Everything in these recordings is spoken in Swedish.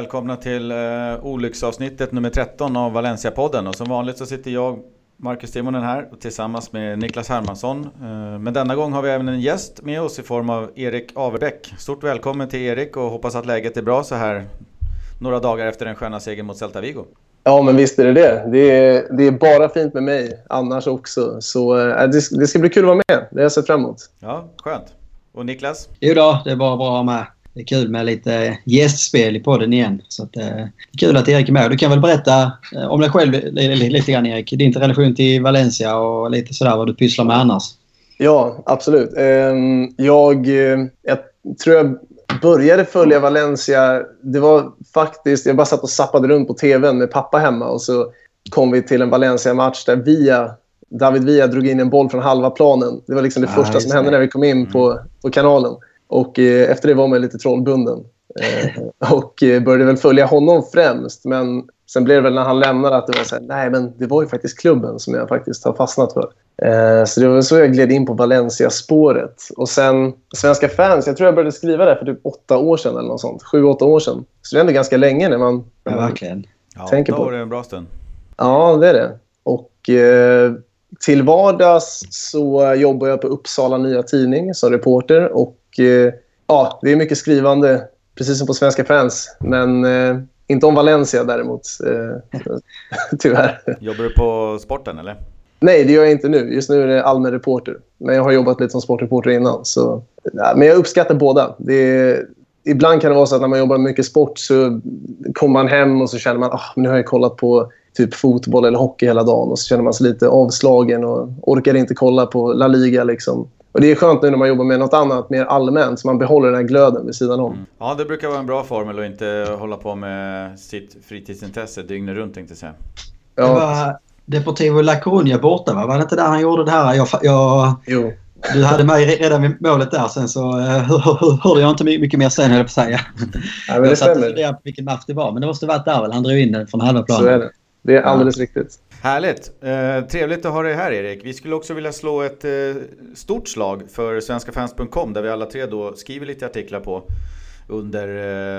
Välkomna till uh, olycksavsnittet nummer 13 av Valencia-podden. Och som vanligt så sitter jag, Marcus Timonen här tillsammans med Niklas Hermansson. Uh, men denna gång har vi även en gäst med oss i form av Erik Averbäck. Stort välkommen till Erik och hoppas att läget är bra så här några dagar efter den sköna segern mot Celta Vigo. Ja, men visst är det det. Det är, det är bara fint med mig annars också. Så äh, det, det, ska bli kul att vara med. Det har jag sett fram emot. Ja, skönt. Och Niklas? Jo då, det är bara bra att vara med. Det är kul med lite gästspel i podden igen. Så att, eh, kul att Erik är med. Du kan väl berätta eh, om dig själv lite grann Erik. Din relation till Valencia och lite sådär vad du pysslar med annars. Ja, absolut. Ehm, jag, eh, jag tror jag började följa Valencia. Det var faktiskt... Jag bara satt och sappade runt på tvn med pappa hemma och så kom vi till en Valencia-match där Via, David Villa drog in en boll från halva planen. Det var liksom det ah, första som hände när vi kom in mm. på, på kanalen. Och eh, efter det var man lite trollbunden. Eh, och eh, började väl följa honom främst. Men sen blev det väl när han lämnade att det var så här, nej men det var ju faktiskt klubben som jag faktiskt har fastnat för. Eh, så det var så jag gled in på Valencia-spåret. Och sen Svenska fans, jag tror jag började skriva det för typ åtta år sedan eller något sånt. Sju, åtta år sedan. Så det är ändå ganska länge när man, ja, verkligen. tänker på det. Ja, en bra stund. Ja, det är det. Och eh, till vardags så jobbar jag på Uppsala Nya Tidning som reporter. Och ja, det är mycket skrivande, precis som på Svenska fans. Men eh, inte om Valencia däremot, eh, tyvärr. Jobbar du på sporten eller? Nej, det gör jag inte nu. Just nu är det allmän reporter. Men jag har jobbat lite som sportreporter innan. Så, ja, men jag uppskattar båda. Är, ibland kan det vara så att när man jobbar mycket sport så kommer man hem och så känner man att oh, nu har jag kollat på typ fotboll eller hockey hela dagen och så känner man sig lite avslagen och orkar inte kolla på La Liga. Liksom. Och Det är skönt nu när man jobbar med något annat mer allmänt så man behåller den här glöden vid sidan om. Mm. Ja, det brukar vara en bra formel att inte hålla på med sitt fritidsintresse dygnet runt tänkte jag säga. Ja. Det var Deportivo La Coruña borta va? Var det inte där han gjorde det här? Jag, jag, jo. Du hade mig redan vid målet där. Sen så uh, hörde jag inte mycket mer sen höll jag på att säga. Ja, men det jag satt och funderade på vilken match det var. Men det måste varit där väl? Han drog in den från halva planen. Så är det. Det är alldeles ja. riktigt. Härligt! Eh, trevligt att ha dig här Erik. Vi skulle också vilja slå ett eh, stort slag för svenskafans.com där vi alla tre då skriver lite artiklar på under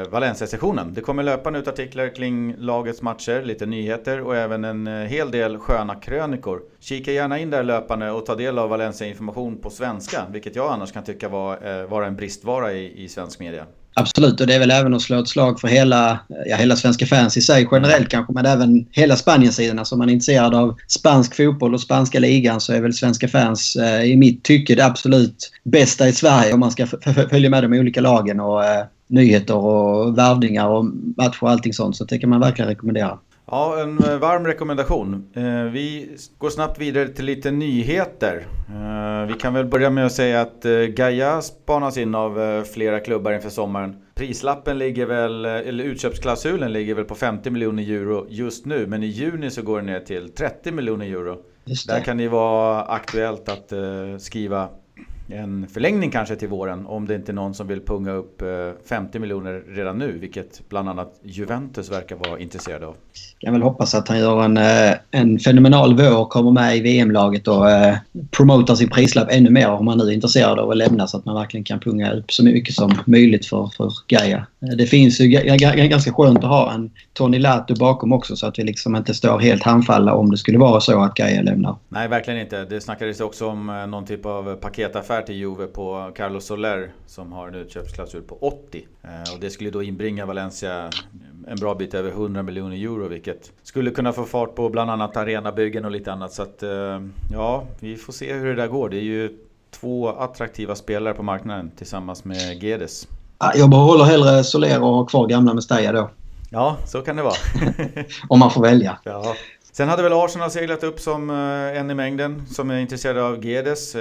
eh, Valencia-sessionen. Det kommer löpande ut artiklar kring lagets matcher, lite nyheter och även en eh, hel del sköna krönikor. Kika gärna in där löpande och ta del av Valencia-information på svenska, vilket jag annars kan tycka var, eh, vara en bristvara i, i svensk media. Absolut, och det är väl även att slå ett slag för hela, ja, hela svenska fans i sig generellt kanske, men även hela Spaniensidan. Alltså om man är intresserad av spansk fotboll och spanska ligan så är väl svenska fans eh, i mitt tycke det absolut bästa i Sverige om man ska följa med de olika lagen och eh, nyheter och värvningar och matcher och allting sånt. Så det kan man verkligen rekommendera. Ja, en eh, varm rekommendation. Eh, vi går snabbt vidare till lite nyheter. Eh, vi kan väl börja med att säga att Gaia spanas in av flera klubbar inför sommaren. Prislappen ligger väl, eller utköpsklausulen ligger väl på 50 miljoner euro just nu. Men i juni så går den ner till 30 miljoner euro. Där kan det vara aktuellt att skriva en förlängning kanske till våren om det inte är någon som vill punga upp 50 eh, miljoner redan nu, vilket bland annat Juventus verkar vara intresserade av. Jag kan väl hoppas att han gör en, eh, en fenomenal vår, kommer med i VM-laget och eh, promotar sin prislapp ännu mer om man nu är intresserad av att lämna så att man verkligen kan punga upp så mycket som möjligt för, för Gaia. Det finns ju ganska skönt att ha en Tony Lato bakom också så att vi liksom inte står helt handfalla om det skulle vara så att Gaia lämnar. Nej, verkligen inte. Det snackades också om någon typ av paketaffär affär till Juve på Carlos Soler som har en utköpsklausul på 80. Eh, och det skulle då inbringa Valencia en bra bit över 100 miljoner euro vilket skulle kunna få fart på bland annat arenabyggen och lite annat. Så att eh, ja, vi får se hur det där går. Det är ju två attraktiva spelare på marknaden tillsammans med Gedes. Jag behåller hellre Soler och har kvar gamla Mestalla då. Ja, så kan det vara. Om man får välja. Ja. Sen hade väl Arsenal seglat upp som eh, en i mängden som är intresserade av Gedes.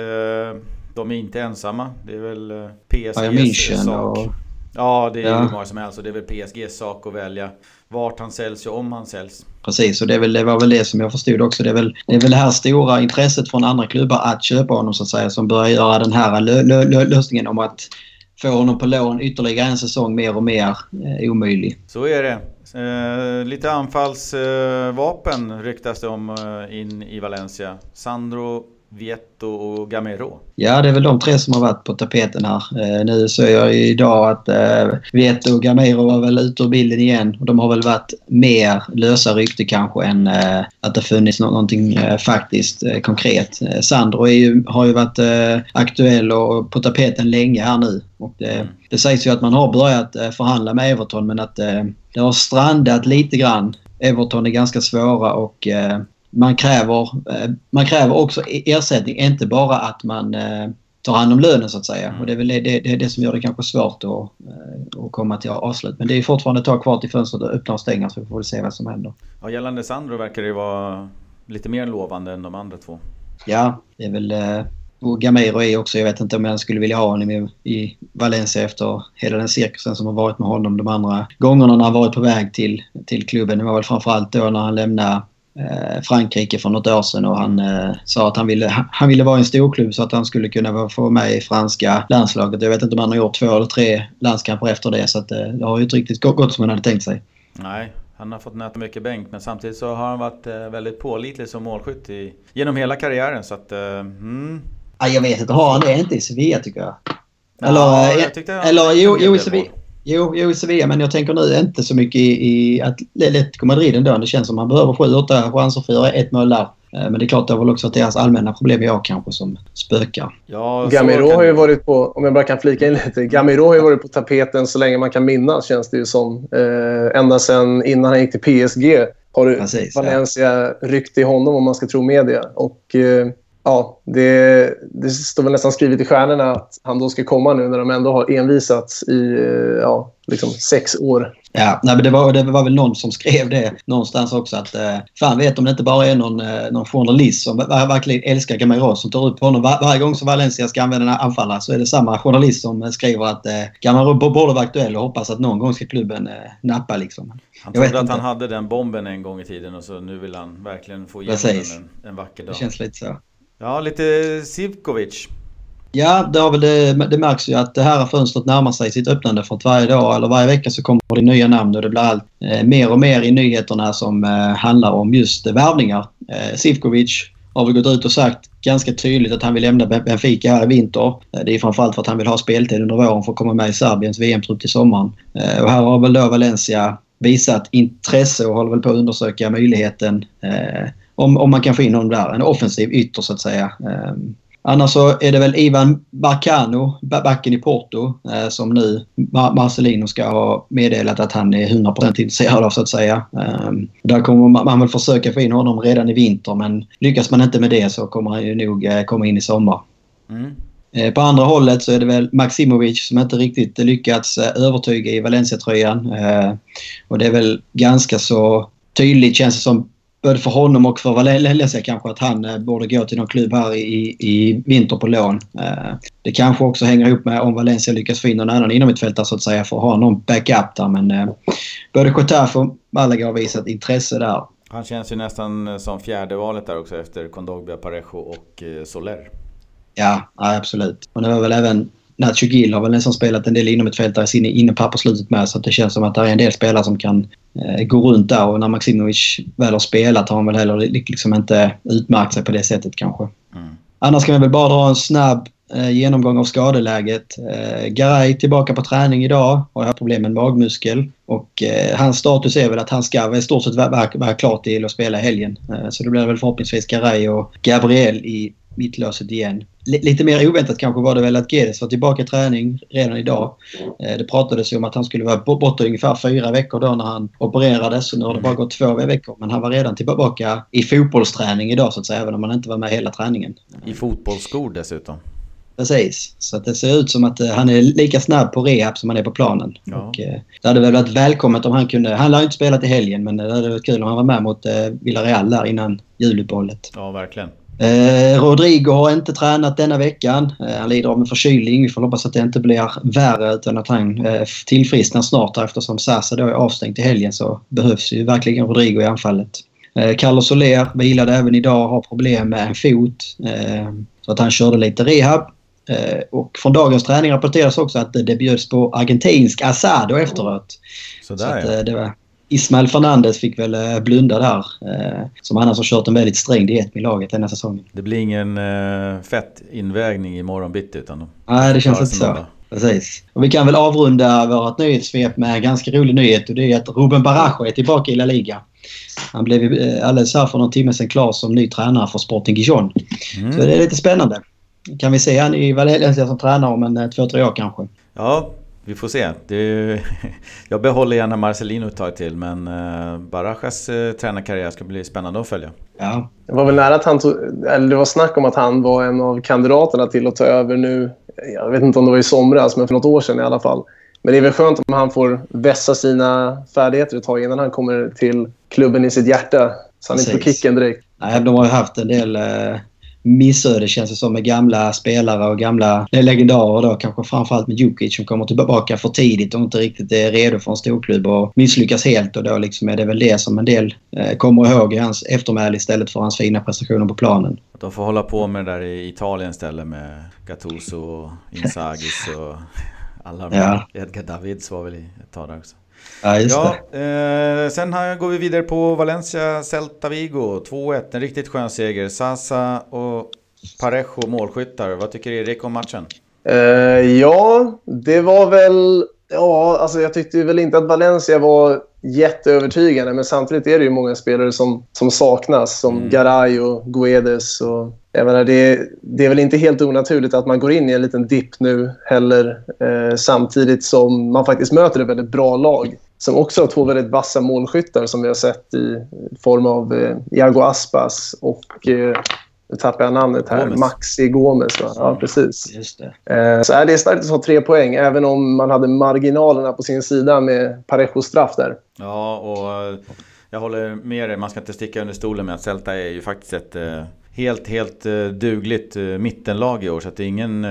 De är inte ensamma. Det är väl eh, PSGs sak. Och... Ja, det är ja. hur många som helst. Och det är väl PSGs sak att välja vart han säljs och om han säljs. Precis, och det, är väl, det var väl det som jag förstod också. Det är, väl, det är väl det här stora intresset från andra klubbar att köpa honom så att säga som börjar göra den här lö, lö, lö, lösningen om att få honom på lån ytterligare en säsong mer och mer eh, omöjlig. Så är det. Eh, lite anfallsvapen eh, ryktas det om eh, in i Valencia. Sandro Vieto och Gamero. Ja, det är väl de tre som har varit på tapeten här. Eh, nu så jag idag att eh, Vieto och Gamero var väl ute ur bilden igen. Och de har väl varit mer lösa rykte kanske än eh, att det funnits någonting eh, faktiskt eh, konkret. Eh, Sandro ju, har ju varit eh, aktuell och på tapeten länge här nu. Och det, mm. det sägs ju att man har börjat förhandla med Everton men att det har strandat lite grann. Everton är ganska svåra och man kräver, eh, man kräver också e-, ersättning, inte bara att man eh, tar hand om lönen så att säga. Mm. Och det är väl det, det, det som gör det kanske svårt att, eh, att komma till avslut. Men det är fortfarande ett tag kvar till fönstret att öppna och stänga så vi får väl se vad som händer. Ja, gällande Sandro verkar det vara lite mer lovande än de andra två. Ja, det är väl... Och Gamero är också, jag vet inte om jag skulle vilja ha honom i, i Valencia efter hela den cirkusen som har varit med honom de andra gångerna när han varit på väg till, till klubben. Det var väl framförallt då när han lämnade Frankrike för något år sedan och han eh, sa att han ville, han ville vara i en storklubb så att han skulle kunna få med i franska landslaget. Jag vet inte om han har gjort två eller tre landskamper efter det så att, eh, det har ju inte riktigt gått som han hade tänkt sig. Nej, han har fått nöta mycket bänk men samtidigt så har han varit väldigt pålitlig som målskytt i, genom hela karriären så att... Mm. Ja, jag vet inte, har han det inte i Sevilla tycker jag? Eller, ja, jag eller jo, jo i Sevilla. Jo, jo, i Sevilla, men jag tänker nu inte så mycket i, i Atletico Madrid ändå. Det känns som att man behöver sju, åtta chanser för att göra ett mål där. Eh, men det är klart det har väl också varit deras allmänna problem jag kanske som spökar. Ja, Gamiro har ju varit på, om jag bara kan flika in lite. Gamiro har ju varit på tapeten så länge man kan minnas känns det ju som. Eh, ända sedan innan han gick till PSG har du Precis, Valencia ja. ryckt i honom om man ska tro media. Och eh, ja, det, det, står väl nästan skrivet i stjärnorna att han då ska komma nu när de ändå har envisats i eh, ja, liksom sex år. Ja, nej, men det, var, det var väl någon som skrev det någonstans också att eh, fan vet om det inte bara är någon, eh, någon journalist som verkligen älskar Gamero som tar upp honom. Var, varje gång som Valencia ska använda en anfallare så är det samma journalist som skriver att eh, Gamero borde vara aktuell och hoppas att någon gång ska klubben eh, nappa liksom. Han trodde att inte. han hade den bomben en gång i tiden och så nu vill han verkligen få igenom den en, en vacker dag. Det känns lite så. Ja, lite Sivkovic. Ja, det, har väl det, det märks ju att det här fönstret närmar sig sitt öppnande för att varje dag eller varje vecka så kommer det nya namn och det blir allt eh, mer och mer i nyheterna som eh, handlar om just eh, värvningar. Eh, Sivkovic har väl gått ut och sagt ganska tydligt att han vill lämna Benfica här i vinter. Eh, det är framförallt för att han vill ha speltid under våren för att komma med i Serbiens VM-trupp till sommaren. Eh, och här har väl då Valencia visat intresse och håller väl på att undersöka möjligheten eh, om, om man kan få in någon där. En offensiv ytter så att säga. Um, annars så är det väl Ivan Barcano, backen i Porto, eh, som nu Mar Marcelino ska ha meddelat att han är 100% intresserad av så att säga. Um, där kommer man, väl försöka få in honom redan i vinter men lyckas man inte med det så kommer han ju nog eh, komma in i sommar. Mm. Eh, på andra hållet så är det väl Maximovic som inte riktigt lyckats övertyga i Valencia-tröjan. Och det är väl ganska så tydligt känns det som både för honom och för Valencia kanske att han eh, borde gå till någon klubb här i, i vinter på lån. Eh, det kanske också hänger ihop med om Valencia lyckas få in någon annan fält så att säga för att ha någon backup där. Men eh, både Getafe och Malaga har visat intresse där. Han känns ju nästan som fjärde valet där också efter Kondogbia, Parejo och Soler. Ja, ja, absolut. Och det var väl även Nacho Gil har väl nästan spelat en del inom ett fält där inne på slutet med så det känns som att det är en del spelare som kan eh, gå runt där och när Maximovic väl har spelat har han väl heller liksom inte utmärkt sig på det sättet kanske. Mm. Annars kan vi väl bara dra en snabb eh, genomgång av skadeläget. Eh, Garay tillbaka på träning idag och har problem med magmuskel. Och eh, hans status är väl att han ska i stort sett vara, vara klar till att spela i helgen. Eh, så det blir väl förhoppningsvis Garay och Gabriel i mittlåset igen. Lite mer oväntat kanske var det väl att Gedes var tillbaka i träning redan idag. Eh, det pratades ju om att han skulle vara borta ungefär fyra veckor då när han opererades. Så nu har det bara gått två veckor. Men han var redan tillbaka i fotbollsträning idag så att säga. Även om han inte var med hela träningen. I fotbollsskor dessutom. Precis. Så att det ser ut som att eh, han är lika snabb på rehab som han är på planen. Ja. Och, eh, det hade väl varit välkommet om han kunde... Han lär inte spela till helgen men det hade varit kul om han var med mot Villarreal där innan juluppehållet. Ja, verkligen. Eh, Rodrigo har inte tränat denna veckan. Eh, han lider av en förkylning. Vi får hoppas att det inte blir värre utan att han eh, tillfrisknar snart eftersom Sasa då är avstängd till helgen så behövs ju verkligen Rodrigo i anfallet. Eh, Carlos Soler vilade även idag har problem med en fot. Eh, så att han körde lite rehab. Eh, och från dagens träning rapporteras också att det bjöds på argentinsk asado efteråt. Sådär, så att, eh, det var Ismael Fernandez fick väl eh, blunda där. Eh, som annars har kört en väldigt sträng diet med laget denna säsongen. Det blir ingen eh, fett invägning i morgon bitti utan Nej, det känns inte så. Precis. Och vi kan väl avrunda vårt nyhetssvep med en ganska rolig nyhet och det är att Ruben Barajo är tillbaka i La Liga. Han blev alldeles här för någon timme sedan klar som ny tränare för Sporting Gijon. Mm. Så det är lite spännande. Kan vi se han i Valencia som tränare om en två, tre år kanske? Ja, vi får se. Det, jag behåller gärna Marcelino ett tag till men uh, Barajas uh, tränarkarriär ska bli spännande att följa. Ja. Det var väl nära att han tog, eller det var snack om att han var en av kandidaterna till att ta över nu. Jag vet inte om det var i somras, men för något år sedan i alla fall. Men det är väl skönt om han får vässa sina färdigheter ett tag innan han kommer till klubben i sitt hjärta. Så han är inte på kicken direkt. Nej, de har ju haft en del eh, missöde känns det som med gamla spelare och gamla legendarer då. Kanske framförallt med Djukic som kommer tillbaka för tidigt och inte riktigt är redo för en storklubb och misslyckas helt. Och då liksom är det väl det som en del eh, kommer ihåg i hans eftermäle istället för hans fina prestationer på planen. De får hålla på med det där i Italien istället med Gattuso och Inzagis och alla de ja. Edgar Davids var väl i ett tag där också. Ja, just ja, det. Eh, sen här går vi vidare på Valencia Celta Vigo. 2-1, en riktigt skön seger. Sasa och Parejo målskyttar. Vad tycker Erik om matchen? Eh, ja, det var väl... Ja, alltså jag tyckte väl inte att Valencia var jätteövertygande men samtidigt är det ju många spelare som, som saknas som mm. Garay och Guedes. Och, jag menar, det, det är väl inte helt onaturligt att man går in i en liten dipp nu heller eh, samtidigt som man faktiskt möter ett väldigt bra lag som också har två väldigt vassa målskyttar som vi har sett i form av eh, Iago Aspas och eh, nu tappar jag namnet här. Gomes. Maxi Gomes. Va? Ja, precis. Just det. Eh, så är det starkt att ta tre poäng, även om man hade marginalerna på sin sida med Parejos straff där. Ja, och jag håller med dig. Man ska inte sticka under stolen med att Celta är ju faktiskt ett helt, helt dugligt mittenlag i år. Så att det är ingen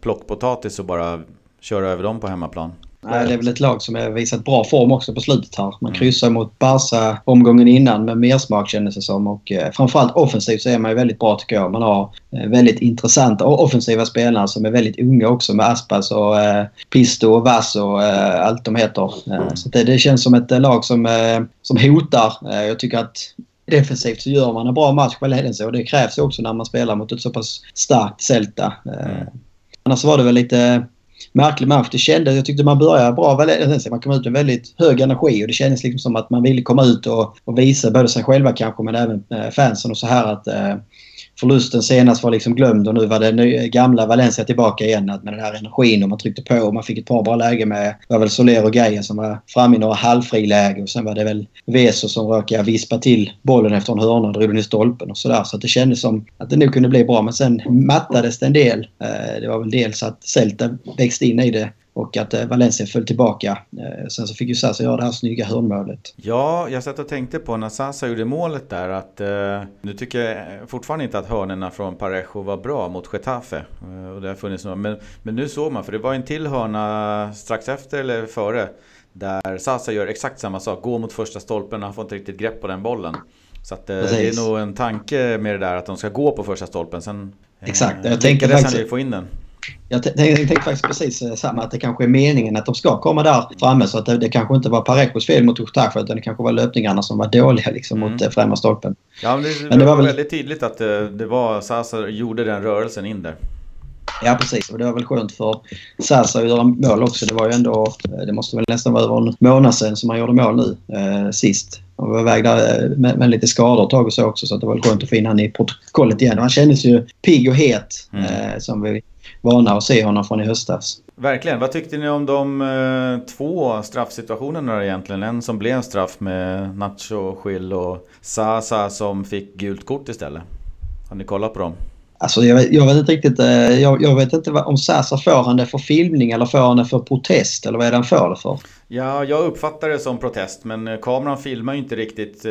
plockpotatis att bara köra över dem på hemmaplan. Nej, det är väl ett lag som har visat bra form också på slutet här. Man mm. kryssar mot Barca omgången innan med mer smak kändes det som. Och eh, framförallt offensivt så är man ju väldigt bra tycker jag. Man har eh, väldigt intressanta och offensiva spelare som är väldigt unga också med Aspas och eh, Pisto och Vass och eh, allt de heter. Mm. Så det, det, känns som ett lag som, eh, som hotar. Eh, jag tycker att defensivt så gör man en bra match på Ledense och det krävs också när man spelar mot ett så pass starkt Celta. Mm. Annars var det väl lite märklig match. Det kändes, jag tyckte man började bra. Man kom ut med väldigt hög energi och det kändes liksom som att man ville komma ut och, och visa både sig själva kanske men även eh, fansen och så här att eh, förlusten senast var liksom glömd och nu var det gamla Valencia tillbaka igen med den här energin och man tryckte på och man fick ett par bra lägen med var väl Soler och Gaia som var framme i några halvfriläge och sen var det väl Veso som råkade vispa till bollen efter en hörna och drog den i stolpen och sådär. Så att det kändes som att det nog kunde bli bra men sen mattades det en del. Eh, det var väl dels att Celta växte in i det och att eh, Valencia föll tillbaka. Eh, sen så fick ju Sasa göra det här snygga hörnmålet. Ja, jag satt och tänkte på när Sasa gjorde målet där att eh, nu tycker jag fortfarande inte att hörnerna från Parejo var bra mot Getafe. Eh, och det har funnits några, men, men nu såg man, för det var en till hörna strax efter eller före där Sasa gör exakt samma sak, går mot första stolpen och han får inte riktigt grepp på den bollen. Så att, eh, det är nog en tanke med det där att de ska gå på första stolpen. Sen, Exakt, jag tänker faktiskt... få in den. Jag tänkte faktiskt precis eh, samma, att det kanske är meningen att de ska komma där framme. Så att det, det kanske inte var Parejos fel mot Getafe utan det kanske var löpningarna som var dåliga liksom, mm. mot eh, främre stolpen. Ja, men det, men det var, var väl... väldigt tydligt att det, eh, det var Sasa gjorde den rörelsen in där. Ja, precis. Och det var väl skönt för Sasa att göra mål också. Det var ju ändå, det måste väl nästan vara över en månad sedan som han gjorde mål nu eh, sist. Han var iväg där med, med lite skador ett tag och så också så det var skönt att få in honom i protokollet igen. Och han kändes ju pigg och het mm. eh, som vi vana att se honom från i höstas. Verkligen. Vad tyckte ni om de eh, två straffsituationerna egentligen? En som blev en straff med Nacho, Schill och Sasa som fick gult kort istället. Har ni kollat på dem? Alltså jag vet, jag vet inte riktigt. Eh, jag, jag, vet inte om Sasa får han det för filmning eller får han det för protest eller vad är det han får det för? Ja, jag uppfattar det som protest men eh, kameran filmar ju inte riktigt.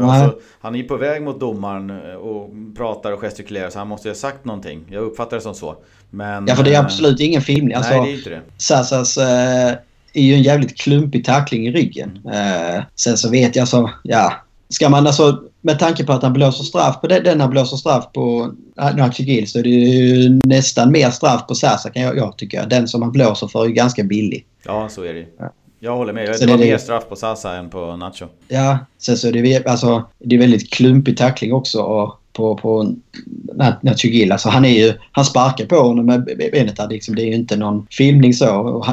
Alltså, han är ju på väg mot domaren och pratar och gestikulerar så han måste ju ha sagt någonting. Jag uppfattar det som så. Men, ja, för det är absolut ingen filmning. Alltså, nej, det är inte det. Sasas eh, är ju en jävligt klumpig tackling i ryggen. Eh, sen så vet jag så, ja. Ska man alltså, med tanke på att han blåser straff på den, den han blåser straff på Nachi Gill så är det ju nästan mer straff på Sasa kan jag, jag tycka. Den som han blåser för är ju ganska billig. Ja, så är det Jag håller med. Det, det var det, mer straff på Sasa än på Nacho. Ja, sen så är det, alltså, det är väldigt klumpig tackling också. Och på, på Nacho Gil. Alltså han, är ju, han sparkar på honom med benet. Liksom, det är ju inte någon filmning så.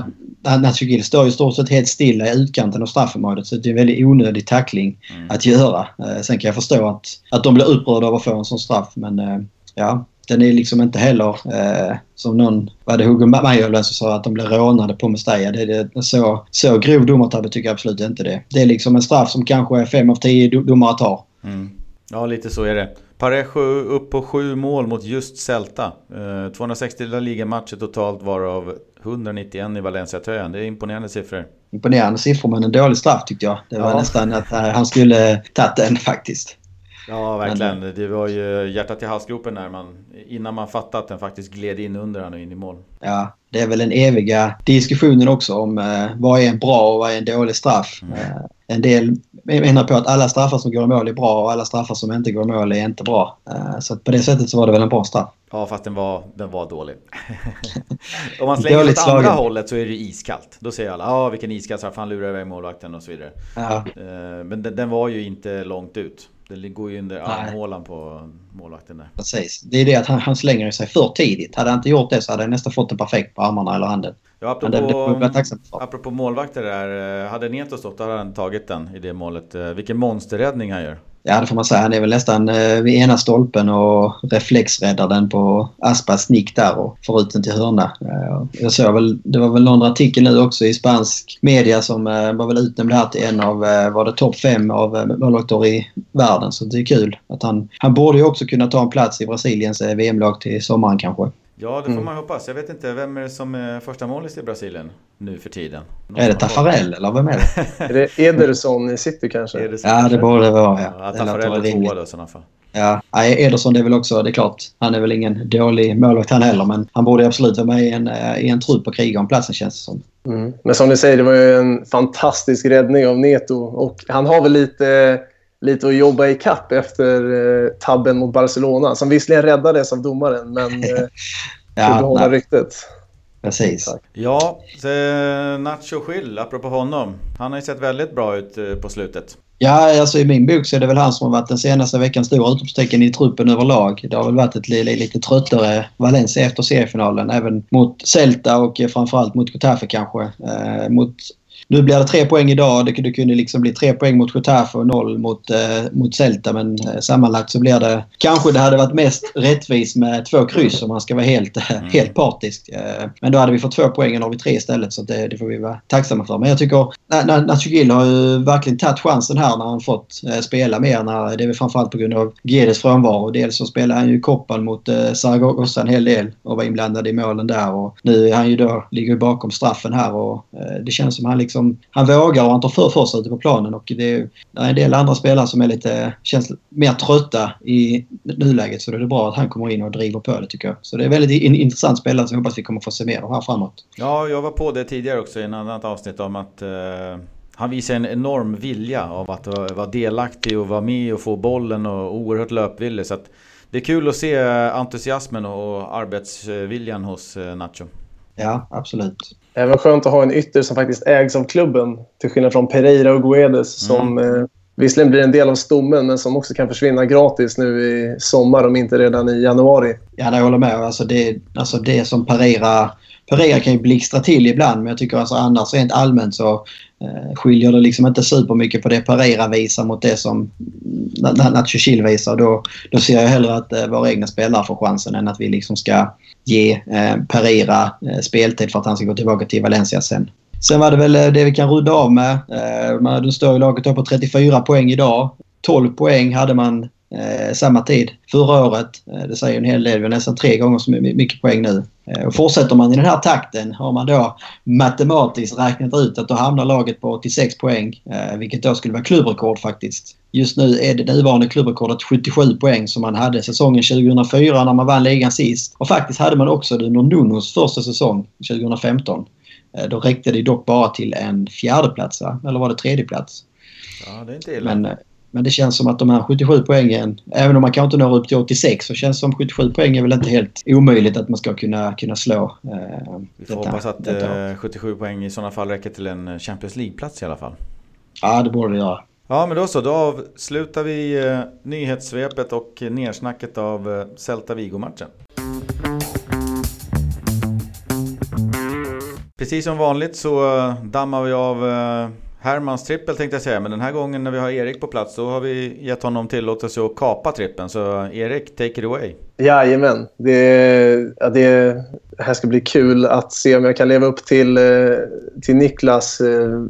Gil står ju stort sett helt stilla i utkanten av straffområdet så det är en väldigt onödig tackling mm. att göra. Eh, sen kan jag förstå att, att de blir upprörda av att få en sån straff men eh, ja, den är liksom inte heller eh, som någon, var det Hugo Majolöv som sa att de blev rånade på Mestalla. Det, det, så, så grov domartabbe tycker jag absolut inte det. Det är liksom en straff som kanske fem av tio domare tar. Mm. Ja, lite så är det. Parejo upp på sju mål mot just Celta. Eh, 260 ligamatcher totalt varav 191 i Valencia-tröjan. Det är imponerande siffror. Imponerande siffror men en dålig straff tyckte jag. Det var ja. nästan att uh, han skulle tagit den faktiskt. Ja, verkligen. Men, det var ju hjärtat i halsgropen när man, innan man fattade att den faktiskt gled in under honom och in i mål. Ja, det är väl den eviga diskussionen också om uh, vad är en bra och vad är en dålig straff. Mm. Uh, en del menar på att alla straffar som går i mål är bra och alla straffar som inte går i mål är inte bra. Uh, så på det sättet så var det väl en bra straff. Ja, fast den var, den var dålig. Om man slänger åt andra hållet så är det iskallt. Då säger alla ja ah, vilken iskall straff, han lurar iväg målvakten och så vidare. Ja. Men den, den var ju inte långt ut. Det går ju under armhålan på målvakten där. Precis. Det är det att han, han slänger sig för tidigt. Hade han inte gjort det så hade han nästan fått den perfekt på armarna eller handen. Ja, apropå, det, det apropå målvakter där. Eh, hade Neto stått hade han tagit den i det målet. Eh, vilken monsterräddning han gör. Ja, det får man säga. Han är väl nästan eh, vid ena stolpen och reflexräddar den på Aspas nick där och får ut den till hörna. Eh, jag såg väl, det var väl någon artikel nu också i spansk media som eh, var väl utnämnd här till en av, var det topp fem av målvakter i världen. Så det är kul att han, han borde ju också kunna ta en plats i Brasiliens VM-lag till sommaren kanske. Ja, det får mm. man hoppas. Jag vet inte, vem är det som är första målis i Brasilien nu för tiden? Någon är det Taffarel eller vem är det? är det Ederson i City kanske? Ederson, ja, det borde det vara. Ja, ja Taffarel är tvåa då i sådana fall. Ja, Ederson det är väl också, det är klart, han är väl ingen dålig målvakt han heller men han borde absolut vara med i en, eh, i en trupp och kriga om platsen känns det som. Mm. Men som ni säger, det var ju en fantastisk räddning av Neto och han har väl lite lite att jobba i kapp efter eh, tabben mot Barcelona som visserligen räddades av domaren men eh, ja, behålla ryktet. Precis. Ja, Nacho Schill, apropå honom. Han har ju sett väldigt bra ut eh, på slutet. Ja, alltså i min bok så är det väl han som har varit den senaste veckans stora utropstecken i truppen överlag. Det har väl varit ett lite tröttare Valencia efter seriefinalen. Även mot Celta och framförallt mot Getafe kanske. Eh, mot nu blir det tre poäng idag. Det, det kunde liksom bli tre poäng mot Getafe och noll mot, eh, mot Celta. Men eh, sammanlagt så blir det... Kanske det hade varit mest rättvist med två kryss om man ska vara helt, mm. helt partisk. Eh, men då hade vi fått två poäng och nu har vi tre istället. Så det, det får vi vara tacksamma för. Men jag tycker Nacho Gil har ju verkligen tagit chansen här när han fått eh, spela mer. När, det är väl framförallt på grund av Guedes frånvaro. Dels så spelade han ju Koppan mot eh, Zaragoza en hel del och var inblandad i målen där. Och nu är han ju då, ligger bakom straffen här och eh, det känns som han liksom liksom, han vågar och han tar för, för sig ute på planen. Och det är, det är en del andra spelare som är lite, känns mer trötta i nuläget. Så det är bra att han kommer in och driver på det tycker jag. Så det är väldigt in, intressant spelare som jag hoppas vi kommer få se mer av här framåt. Ja, jag var på det tidigare också i en annat avsnitt om att uh... Han visar en enorm vilja av att vara delaktig och vara med och få bollen och oerhört löpvillig. Så det är kul att se entusiasmen och arbetsviljan hos eh, Nacho. Ja, absolut. Även skönt att ha en ytter som faktiskt ägs av klubben. Till skillnad från Pereira och Guedes mm. som eh, visserligen blir en del av stommen men som också kan försvinna gratis nu i sommar om inte redan i januari. Ja, jag håller med. Alltså det, alltså det som Pereira... Pereira kan ju blixtra till ibland men jag tycker alltså annars rent allmänt så eh, skiljer det liksom inte supermycket på det Pereira visar mot det som Nacho Chil visar. Då, då ser jag hellre att eh, våra egna spelare får chansen än att vi liksom ska ge eh, Pereira eh, speltid för att han ska gå tillbaka till Valencia sen. Sen var det väl eh, det vi kan runda av med. Eh, hade står ju laget på 34 poäng idag. 12 poäng hade man eh, samma tid förra året. Eh, det säger en hel del. Vi har nästan tre gånger så mycket poäng nu. Eh, och fortsätter man i den här takten har man då matematiskt räknat ut att då hamnar laget på 86 poäng. Eh, vilket då skulle vara klubbrekord faktiskt. Just nu är det nuvarande klubbrekordet 77 poäng som man hade säsongen 2004 när man vann ligan sist. Och faktiskt hade man också det under Nunos första säsong 2015. Då räckte det dock bara till en fjärde plats, Eller var det tredje plats? Ja, det är inte illa. Men, men det känns som att de här 77 poängen, även om man kanske inte når upp till 86, så känns det som 77 poäng är väl inte helt omöjligt att man ska kunna, kunna slå. Eh, Vi får detta, hoppas att eh, 77 poäng i sådana fall räcker till en Champions League-plats i alla fall. Ja, det borde det göra. Ja, men då så. Då avslutar vi eh, nyhetssvepet och nersnacket av eh, Celta Vigo-matchen. Precis som vanligt så eh, dammar vi av eh, Hermans trippel tänkte jag säga, men den här gången när vi har Erik på plats då har vi gett honom tillåtelse att kapa trippen. Så Erik, take it away. Jajamän. Det, ja, det här ska bli kul att se om jag kan leva upp till, eh, till Niklas eh,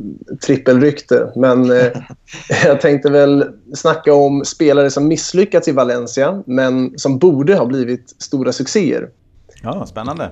trippelrykte. Men eh, jag tänkte väl snacka om spelare som misslyckats i Valencia men som borde ha blivit stora succéer. Ja, spännande.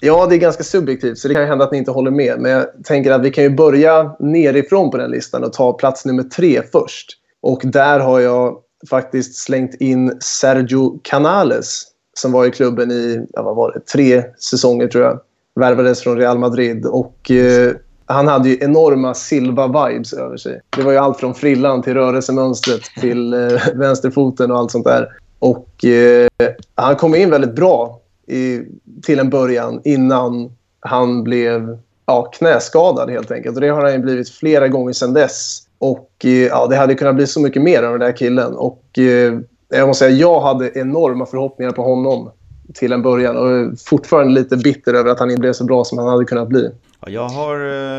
Ja, det är ganska subjektivt, så det kan hända att ni inte håller med. Men jag tänker att vi kan ju börja nerifrån på den listan och ta plats nummer tre först. Och där har jag faktiskt slängt in Sergio Canales som var i klubben i ja, vad var det, tre säsonger, tror jag. Värvades från Real Madrid. Och eh, Han hade ju enorma Silva-vibes över sig. Det var ju allt från frillan till rörelsemönstret till eh, vänsterfoten och allt sånt där. Och eh, Han kom in väldigt bra i, till en början innan han blev ja, knäskadad helt enkelt. Och det har han blivit flera gånger sedan dess. Och eh, ja, det hade kunnat bli så mycket mer av den där killen. Och eh, jag måste säga, jag hade enorma förhoppningar på honom till en början och är fortfarande lite bitter över att han inte blev så bra som han hade kunnat bli. Ja, jag har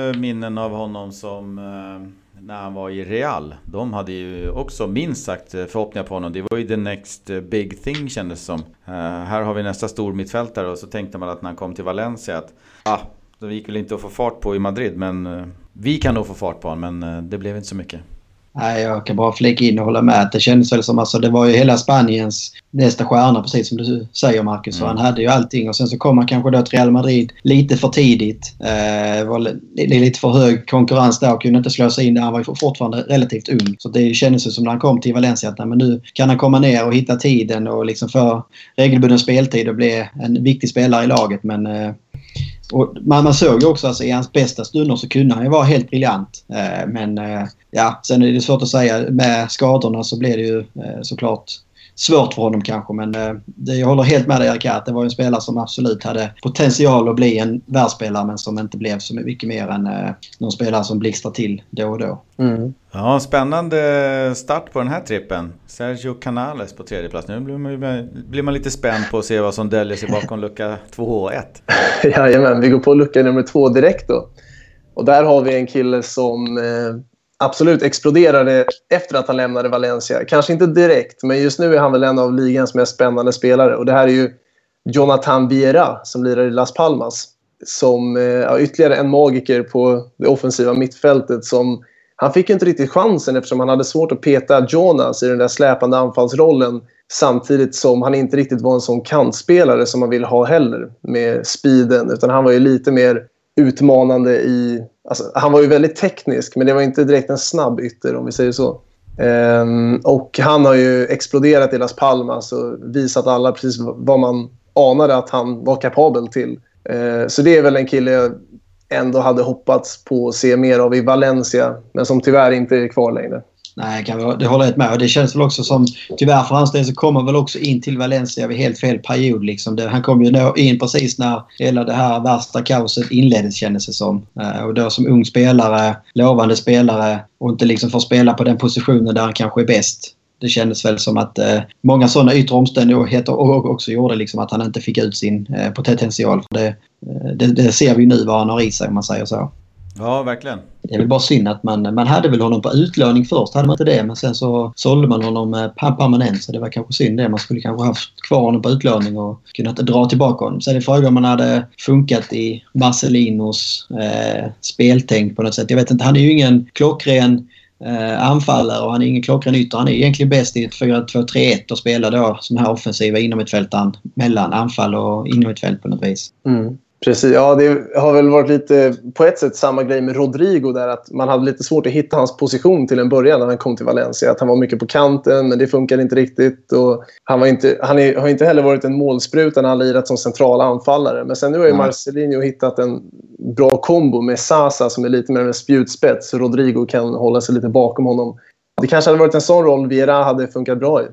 eh, minnen av honom som eh när han var i Real. De hade ju också minst sagt eh, förhoppningar på honom. Det var ju the next eh, big thing kändes som. Uh, här har vi nästa stor mittfältare och så tänkte man att när han kom till Valencia att ah, det gick väl inte att få fart på i Madrid men vi kan nog få fart på honom men det blev inte så mycket. Nej, jag kan bara flika in och hålla med. Det kändes väl som alltså, det var ju hela Spaniens nästa stjärna, precis som du säger Marcus. Mm. han hade ju allting. Och sen så kom han kanske då till Real Madrid lite för tidigt. Eh, var lite för hög konkurrens där och kunde inte slå sig in där. Han var ju fortfarande relativt ung. Så det kändes som när han kom till Valencia att nej, men nu kan han komma ner och hitta tiden och liksom få regelbunden speltid och bli en viktig spelare i laget. Men eh, och man, man såg ju också alltså, i hans bästa stunder så kunde han ju vara helt briljant. Eh, men eh, ja, sen är det svårt att säga. Med skadorna så blev det ju eh, såklart svårt för honom kanske. Men eh, det, jag håller helt med dig Erik att det var en spelare som absolut hade potential att bli en världsspelare men som inte blev så mycket mer än eh, någon spelare som blixtrar till då och då. Mm. Ja, spännande start på den här trippen. Sergio Canales på tredje plats. Nu blir man, blir man lite spänd på att se vad som döljer sig bakom lucka 2 och 1. Jajamän, vi går på lucka nummer två direkt då. Och där har vi en kille som eh, absolut exploderade efter att han lämnade Valencia. Kanske inte direkt, men just nu är han väl en av ligans mest spännande spelare. Och det här är ju Jonathan Viera som lirar i Las Palmas. Som eh, ja, ytterligare en magiker på det offensiva mittfältet. Som, han fick inte riktigt chansen eftersom han hade svårt att peta Jonas i den där släpande anfallsrollen. Samtidigt som han inte riktigt var en sån kantspelare som man vill ha heller med speeden. Utan han var ju lite mer utmanande i... Alltså, han var ju väldigt teknisk, men det var inte direkt en snabb ytter om vi säger så. Um, och han har ju exploderat i Las Palmas och visat alla precis vad man anade att han var kapabel till. Uh, så det är väl en kille jag ändå hade hoppats på att se mer av i Valencia, men som tyvärr inte är kvar längre. Nej, kan det håller jag med. Och det känns väl också som, tyvärr för hans del så kommer väl också in till Valencia vid helt fel period. Liksom. Det, han kom ju in precis när hela det här värsta kaoset inleddes kändes det som. Eh, och då som ung spelare, lovande spelare och inte liksom får spela på den positionen där han kanske är bäst. Det kändes väl som att eh, många sådana yttre omständigheter också gjorde liksom att han inte fick ut sin eh, potential. Det, eh, det, det ser vi nu vad han har i sig om man säger så. Ja, verkligen. Det är väl bara synd att man, man hade väl honom på utlåning först, hade man inte det? Men sen så sålde man honom permanent så det var kanske synd det. Man skulle kanske haft kvar honom på utlåning och kunnat dra tillbaka honom. Sen är frågan om han hade funkat i Marcelinos eh, speltänk på något sätt. Jag vet inte, han är ju ingen klockren eh, anfallare och han är ingen klockren ytter. Han är egentligen bäst i ett 4-2-3-1 och spelar då som här offensiva inomhittfältaren mellan anfall och inomhittfält på något vis. Mm. Precis, ja det har väl varit lite på ett sätt samma grej med Rodrigo där att man hade lite svårt att hitta hans position till en början när han kom till Valencia. Att han var mycket på kanten men det funkade inte riktigt. Och han var inte, han är, har inte heller varit en målspruta när han lirat som central anfallare. Men sen nu har ju Marcelinho hittat en bra kombo med Sasa som är lite mer en spjutspets. Så Rodrigo kan hålla sig lite bakom honom. det kanske hade varit en sån roll Vera hade funkat bra i.